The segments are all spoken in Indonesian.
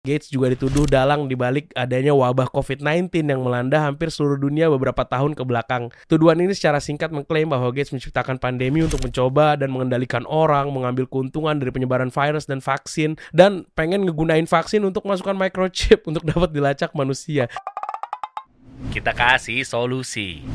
Gates juga dituduh dalang dibalik adanya wabah COVID-19 yang melanda hampir seluruh dunia beberapa tahun ke belakang. Tuduhan ini secara singkat mengklaim bahwa Gates menciptakan pandemi untuk mencoba dan mengendalikan orang, mengambil keuntungan dari penyebaran virus dan vaksin, dan pengen ngegunain vaksin untuk masukkan microchip untuk dapat dilacak manusia. Kita kasih solusi.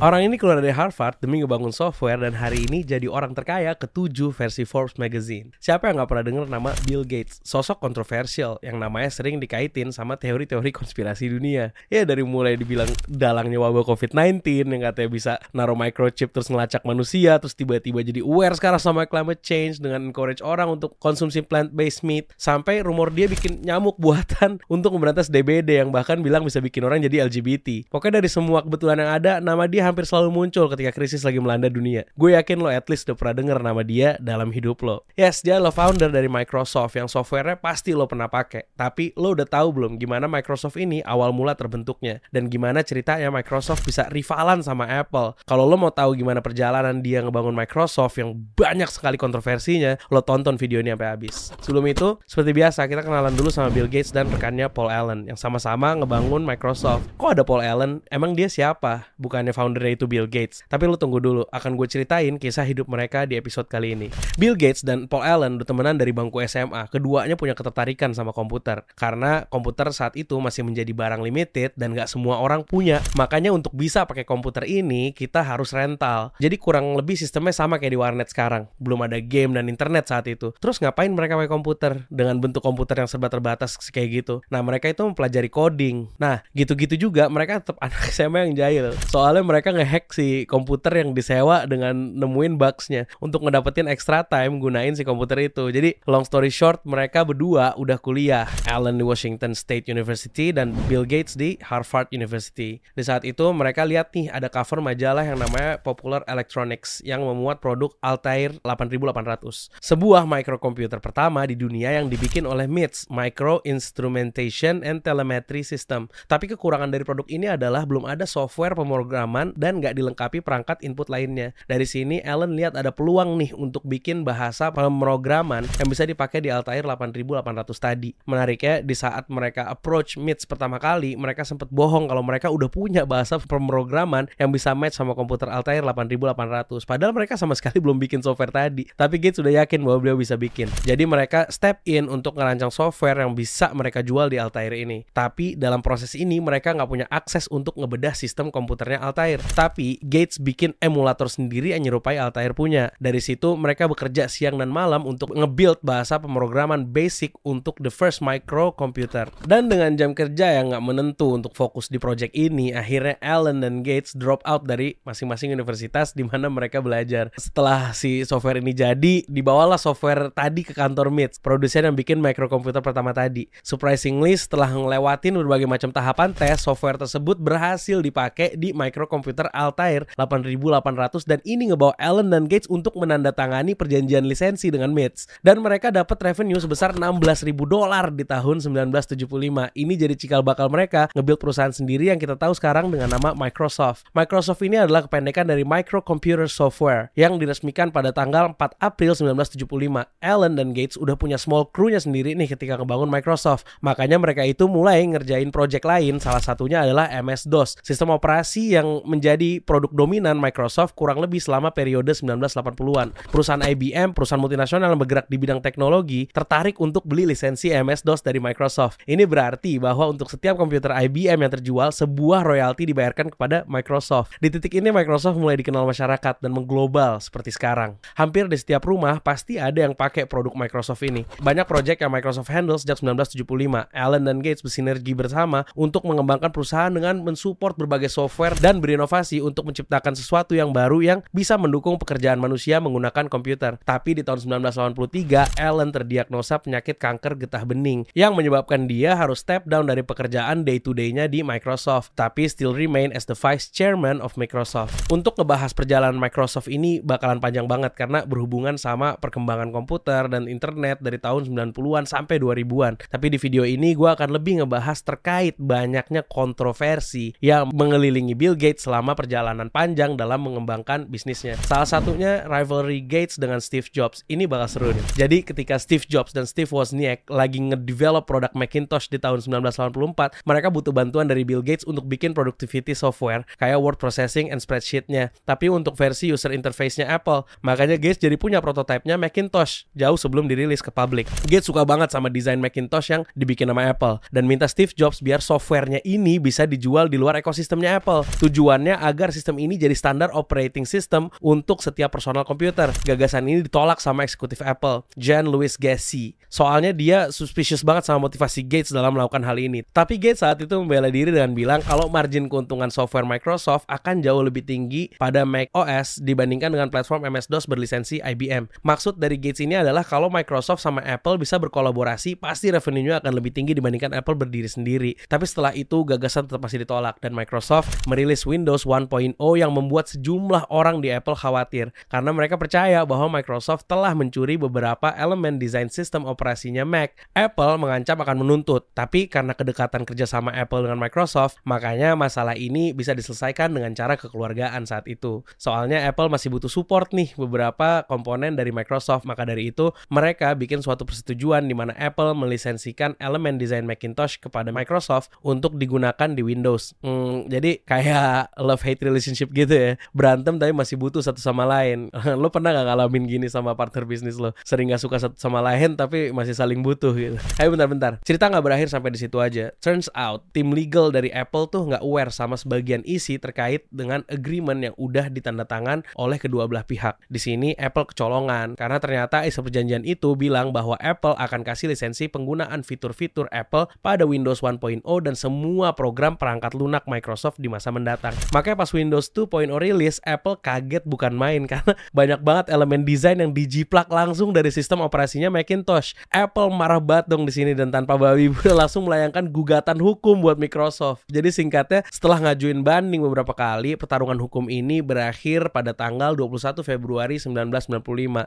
Orang ini keluar dari Harvard demi ngebangun software dan hari ini jadi orang terkaya ketujuh versi Forbes Magazine. Siapa yang nggak pernah dengar nama Bill Gates? Sosok kontroversial yang namanya sering dikaitin sama teori-teori konspirasi dunia. Ya dari mulai dibilang dalangnya wabah COVID-19 yang katanya bisa naruh microchip terus ngelacak manusia, terus tiba-tiba jadi aware sekarang sama climate change dengan encourage orang untuk konsumsi plant-based meat, sampai rumor dia bikin nyamuk buatan untuk memberantas DBD yang bahkan bilang bisa bikin orang jadi LGBT. Pokoknya dari semua kebetulan yang ada, nama dia hampir selalu muncul ketika krisis lagi melanda dunia. Gue yakin lo at least udah pernah denger nama dia dalam hidup lo. Yes, dia lo founder dari Microsoft yang softwarenya pasti lo pernah pakai. Tapi lo udah tahu belum gimana Microsoft ini awal mula terbentuknya dan gimana ceritanya Microsoft bisa rivalan sama Apple. Kalau lo mau tahu gimana perjalanan dia ngebangun Microsoft yang banyak sekali kontroversinya, lo tonton video ini sampai habis. Sebelum itu, seperti biasa kita kenalan dulu sama Bill Gates dan rekannya Paul Allen yang sama-sama ngebangun Microsoft. Kok ada Paul Allen? Emang dia siapa? Bukannya foundernya itu Bill Gates. Tapi lu tunggu dulu, akan gue ceritain kisah hidup mereka di episode kali ini. Bill Gates dan Paul Allen udah temenan dari bangku SMA. Keduanya punya ketertarikan sama komputer. Karena komputer saat itu masih menjadi barang limited dan gak semua orang punya. Makanya untuk bisa pakai komputer ini, kita harus rental. Jadi kurang lebih sistemnya sama kayak di warnet sekarang. Belum ada game dan internet saat itu. Terus ngapain mereka pakai komputer? Dengan bentuk komputer yang serba terbatas kayak gitu. Nah mereka itu mempelajari coding. Nah gitu-gitu juga mereka tetap anak SMA yang jahil. Soalnya ngehack si komputer yang disewa dengan nemuin bugsnya untuk ngedapetin extra time gunain si komputer itu. Jadi long story short mereka berdua udah kuliah. Allen di Washington State University dan Bill Gates di Harvard University. Di saat itu mereka lihat nih ada cover majalah yang namanya Popular Electronics yang memuat produk Altair 8800. Sebuah microcomputer pertama di dunia yang dibikin oleh MITS, Micro Instrumentation and Telemetry System. Tapi kekurangan dari produk ini adalah belum ada software pemrograman dan nggak dilengkapi perangkat input lainnya. Dari sini Allen lihat ada peluang nih untuk bikin bahasa pemrograman yang bisa dipakai di Altair 8800 tadi. Menariknya di saat mereka approach MITS pertama kali, mereka sempat bohong kalau mereka udah punya bahasa pemrograman yang bisa match sama komputer Altair 8800. Padahal mereka sama sekali belum bikin software tadi. Tapi Gates sudah yakin bahwa beliau bisa bikin. Jadi mereka step in untuk ngerancang software yang bisa mereka jual di Altair ini. Tapi dalam proses ini mereka nggak punya akses untuk ngebedah sistem komputernya Altair. Tapi Gates bikin emulator sendiri yang nyerupai Altair punya. Dari situ mereka bekerja siang dan malam untuk nge-build bahasa pemrograman basic untuk the first microcomputer. Dan dengan jam kerja yang nggak menentu untuk fokus di project ini, akhirnya Allen dan Gates drop out dari masing-masing universitas di mana mereka belajar. Setelah si software ini jadi, dibawalah software tadi ke kantor MITS, produsen yang bikin microcomputer pertama tadi. Surprisingly, setelah ngelewatin berbagai macam tahapan tes, software tersebut berhasil dipakai di microcomputer Altair 8800 dan ini ngebawa Allen dan Gates untuk menandatangani perjanjian lisensi dengan MITS. Dan mereka dapat revenue sebesar 16.000 dolar di tahun 1975. Ini jadi cikal bakal mereka nge-build perusahaan sendiri yang kita tahu sekarang dengan nama Microsoft. Microsoft ini adalah kependekan dari Microcomputer Software yang diresmikan pada tanggal 4 April 1975. Allen dan Gates udah punya small crew-nya sendiri nih ketika ngebangun Microsoft. Makanya mereka itu mulai ngerjain project lain, salah satunya adalah MS-DOS, sistem operasi yang menjadi produk dominan Microsoft kurang lebih selama periode 1980-an. Perusahaan IBM, perusahaan multinasional yang bergerak di bidang teknologi, tertarik untuk beli lisensi MS-DOS dari Microsoft. Ini berarti bahwa untuk setiap komputer IBM yang terjual, sebuah royalti dibayarkan kepada Microsoft. Di titik ini Microsoft mulai dikenal masyarakat dan mengglobal seperti sekarang. Hampir di setiap rumah pasti ada yang pakai produk Microsoft ini. Banyak proyek yang Microsoft handle sejak 1975. Allen dan Gates bersinergi bersama untuk mengembangkan perusahaan dengan mensupport berbagai software dan berinovasi untuk menciptakan sesuatu yang baru yang bisa mendukung pekerjaan manusia menggunakan komputer. Tapi di tahun 1983, Allen terdiagnosa penyakit kanker getah bening yang menyebabkan dia harus step down dari pekerjaan day-to-day-nya di Microsoft, tapi still remain as the vice chairman of Microsoft. Untuk ngebahas perjalanan Microsoft ini bakalan panjang banget karena berhubungan sama perkembangan komputer dan internet dari tahun 90-an sampai 2000-an. Tapi di video ini gue akan lebih ngebahas terkait banyaknya kontroversi yang mengelilingi Bill Gates selama perjalanan panjang dalam mengembangkan bisnisnya. Salah satunya rivalry Gates dengan Steve Jobs. Ini bakal seru nih. Jadi ketika Steve Jobs dan Steve Wozniak lagi ngedevelop produk Macintosh di tahun 1984, mereka butuh bantuan dari Bill Gates untuk bikin productivity software kayak word processing and spreadsheet-nya. Tapi untuk versi user interface-nya Apple, makanya Gates jadi punya prototipenya Macintosh jauh sebelum dirilis ke publik. Gates suka banget sama desain Macintosh yang dibikin sama Apple dan minta Steve Jobs biar softwarenya ini bisa dijual di luar ekosistemnya Apple. Tujuannya agar sistem ini jadi standar operating system untuk setiap personal komputer. Gagasan ini ditolak sama eksekutif Apple, Jan Louis Gacy. Soalnya dia suspicious banget sama motivasi Gates dalam melakukan hal ini. Tapi Gates saat itu membela diri dengan bilang kalau margin keuntungan software Microsoft akan jauh lebih tinggi pada Mac OS dibandingkan dengan platform MS-DOS berlisensi IBM. Maksud dari Gates ini adalah kalau Microsoft sama Apple bisa berkolaborasi, pasti revenue-nya akan lebih tinggi dibandingkan Apple berdiri sendiri. Tapi setelah itu gagasan tetap masih ditolak dan Microsoft merilis Windows 1.0 yang membuat sejumlah orang di Apple khawatir karena mereka percaya bahwa Microsoft telah mencuri beberapa elemen desain sistem operasinya Mac. Apple mengancam akan menuntut, tapi karena kedekatan kerjasama Apple dengan Microsoft, makanya masalah ini bisa diselesaikan dengan cara kekeluargaan saat itu. Soalnya Apple masih butuh support nih beberapa komponen dari Microsoft, maka dari itu mereka bikin suatu persetujuan di mana Apple melisensikan elemen desain Macintosh kepada Microsoft untuk digunakan di Windows. Hmm, jadi kayak love hate relationship gitu ya, berantem tapi masih butuh satu sama lain. lo pernah gak ngalamin gini sama partner bisnis lo? Sering gak suka satu sama lain tapi masih saling butuh gitu. Ayo bentar-bentar, cerita nggak berakhir sampai di situ aja. Turns out tim legal dari Apple tuh nggak aware sama sebagian isi terkait dengan agreement yang udah ditandatangan oleh kedua belah pihak. Di sini Apple kecolongan karena ternyata isi perjanjian itu bilang bahwa Apple akan kasih lisensi penggunaan fitur-fitur Apple pada Windows 1.0 dan semua program perangkat lunak Microsoft di masa mendatang. Makanya pas Windows 2.0 rilis, Apple kaget bukan main karena banyak banget elemen desain yang dijiplak langsung dari sistem operasinya Macintosh. Apple marah banget dong di sini dan tanpa babi langsung melayangkan gugatan hukum buat Microsoft. Jadi singkatnya setelah ngajuin banding beberapa kali, pertarungan hukum ini berakhir pada tanggal 21 Februari 1995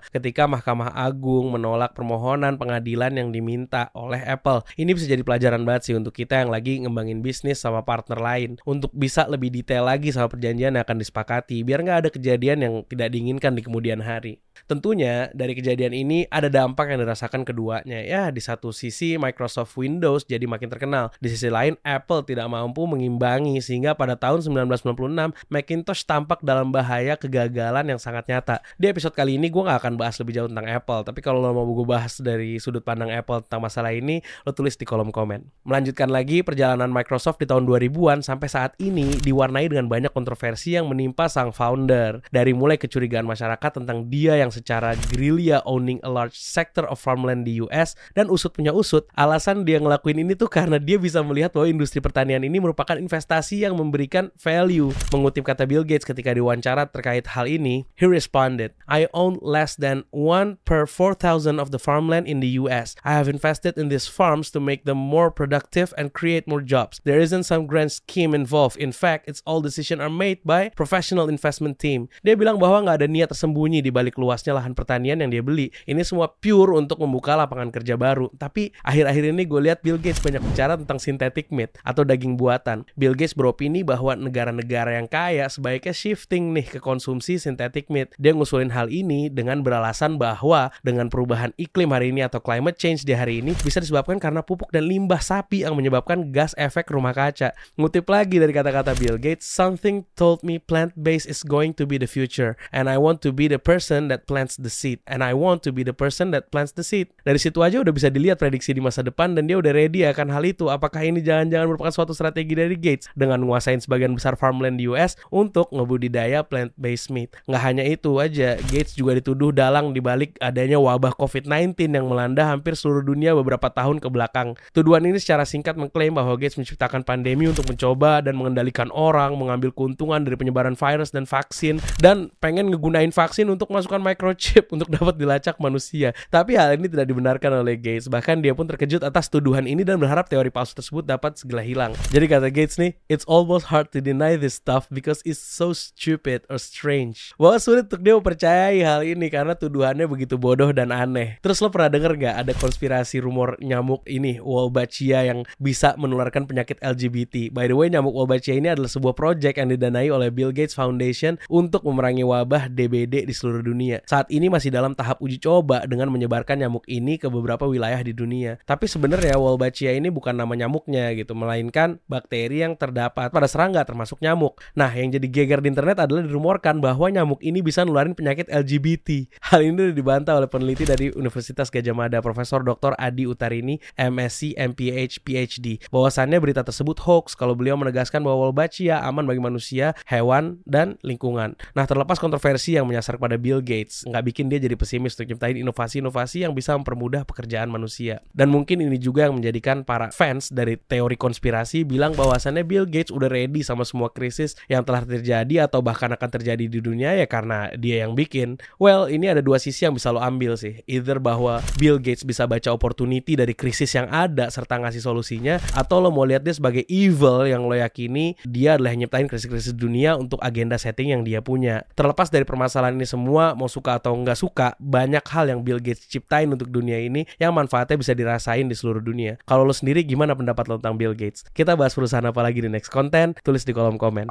ketika Mahkamah Agung menolak permohonan pengadilan yang diminta oleh Apple. Ini bisa jadi pelajaran banget sih untuk kita yang lagi ngembangin bisnis sama partner lain untuk bisa lebih detail lagi sama perjanjian yang akan disepakati biar nggak ada kejadian yang tidak diinginkan di kemudian hari. Tentunya dari kejadian ini ada dampak yang dirasakan keduanya. Ya, di satu sisi Microsoft Windows jadi makin terkenal. Di sisi lain Apple tidak mampu mengimbangi sehingga pada tahun 1996 Macintosh tampak dalam bahaya kegagalan yang sangat nyata. Di episode kali ini gue gak akan bahas lebih jauh tentang Apple, tapi kalau lo mau gue bahas dari sudut pandang Apple tentang masalah ini, lo tulis di kolom komen. Melanjutkan lagi perjalanan Microsoft di tahun 2000-an sampai saat ini diwarnai dengan banyak kontroversi yang menimpa sang founder. Dari mulai kecurigaan masyarakat tentang dia yang secara gerilya owning a large sector of farmland di US dan usut punya usut, alasan dia ngelakuin ini tuh karena dia bisa melihat bahwa industri pertanian ini merupakan investasi yang memberikan value. Mengutip kata Bill Gates ketika diwawancara terkait hal ini, he responded, I own less than 1 per 4,000 of the farmland in the US. I have invested in these farms to make them more productive and create more jobs. There isn't some grand scheme involved. In fact, it's all decision are made by professional investment team. Dia bilang bahwa nggak ada niat tersembunyi di balik luasnya lahan pertanian yang dia beli. Ini semua pure untuk membuka lapangan kerja baru. Tapi akhir-akhir ini gue lihat Bill Gates banyak bicara tentang synthetic meat atau daging buatan. Bill Gates beropini bahwa negara-negara yang kaya sebaiknya shifting nih ke konsumsi synthetic meat. Dia ngusulin hal ini dengan beralasan bahwa dengan perubahan iklim hari ini atau climate change di hari ini bisa disebabkan karena pupuk dan limbah sapi yang menyebabkan gas efek rumah kaca. Ngutip lagi dari kata-kata Bill Gates, something told me plant-based is going to be the future and I want to be the person that plants the seed and I want to be the person that plants the seed. Dari situ aja udah bisa dilihat prediksi di masa depan dan dia udah ready akan hal itu. Apakah ini jangan-jangan merupakan suatu strategi dari Gates dengan menguasain sebagian besar farmland di US untuk ngebudidaya plant-based meat. Nggak hanya itu aja, Gates juga dituduh dalang dibalik adanya wabah COVID-19 yang melanda hampir seluruh dunia beberapa tahun ke belakang. Tuduhan ini secara singkat mengklaim bahwa Gates menciptakan pandemi untuk mencoba dan mengendalikan orang, mengambil keuntungan dari penyebaran virus dan vaksin, dan pengen ngegunain vaksin untuk masukkan microchip untuk dapat dilacak manusia. Tapi hal ini tidak dibenarkan oleh Gates. Bahkan dia pun terkejut atas tuduhan ini dan berharap teori palsu tersebut dapat segera hilang. Jadi kata Gates nih, it's almost hard to deny this stuff because it's so stupid or strange. Bahwa sulit untuk dia mempercayai hal ini karena tuduhannya begitu bodoh dan aneh. Terus lo pernah denger gak ada konspirasi rumor nyamuk ini Wolbachia yang bisa menularkan penyakit LGBT? By the way, nyamuk Wolbachia ini adalah sebuah project yang didanai oleh Bill Gates Foundation untuk memerangi wabah DBD di seluruh dunia. Saat ini masih dalam tahap uji coba dengan menyebarkan nyamuk ini ke beberapa wilayah di dunia. Tapi sebenarnya Wolbachia ini bukan nama nyamuknya gitu, melainkan bakteri yang terdapat pada serangga termasuk nyamuk. Nah, yang jadi geger di internet adalah dirumorkan bahwa nyamuk ini bisa nularin penyakit LGBT. Hal ini dibantah oleh peneliti dari Universitas Gajah Mada, Profesor Dr. Adi Utarini, MSc, MPH, PhD. Bahwasannya berita tersebut hoax kalau beliau menegaskan bahwa Wolbachia aman bagi manusia, hewan, dan lingkungan. Nah, terlepas kontroversi yang menyasar pada Bill Gates, nggak bikin dia jadi pesimis untuk nyiptain inovasi-inovasi yang bisa mempermudah pekerjaan manusia. Dan mungkin ini juga yang menjadikan para fans dari teori konspirasi bilang bahwasannya Bill Gates udah ready sama semua krisis yang telah terjadi atau bahkan akan terjadi di dunia ya karena dia yang bikin. Well, ini ada dua sisi yang bisa lo ambil sih. Either bahwa Bill Gates bisa baca opportunity dari krisis yang ada serta ngasih solusinya atau lo mau lihat dia sebagai evil yang lo yakini dia adalah yang nyiptain krisis-krisis dunia untuk agenda setting yang dia punya. Terlepas dari permasalahan ini semua, mau suka atau nggak suka, banyak hal yang Bill Gates ciptain untuk dunia ini yang manfaatnya bisa dirasain di seluruh dunia. Kalau lo sendiri gimana pendapat lo tentang Bill Gates? Kita bahas perusahaan apa lagi di next content, tulis di kolom komen.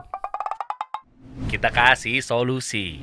Kita kasih solusi.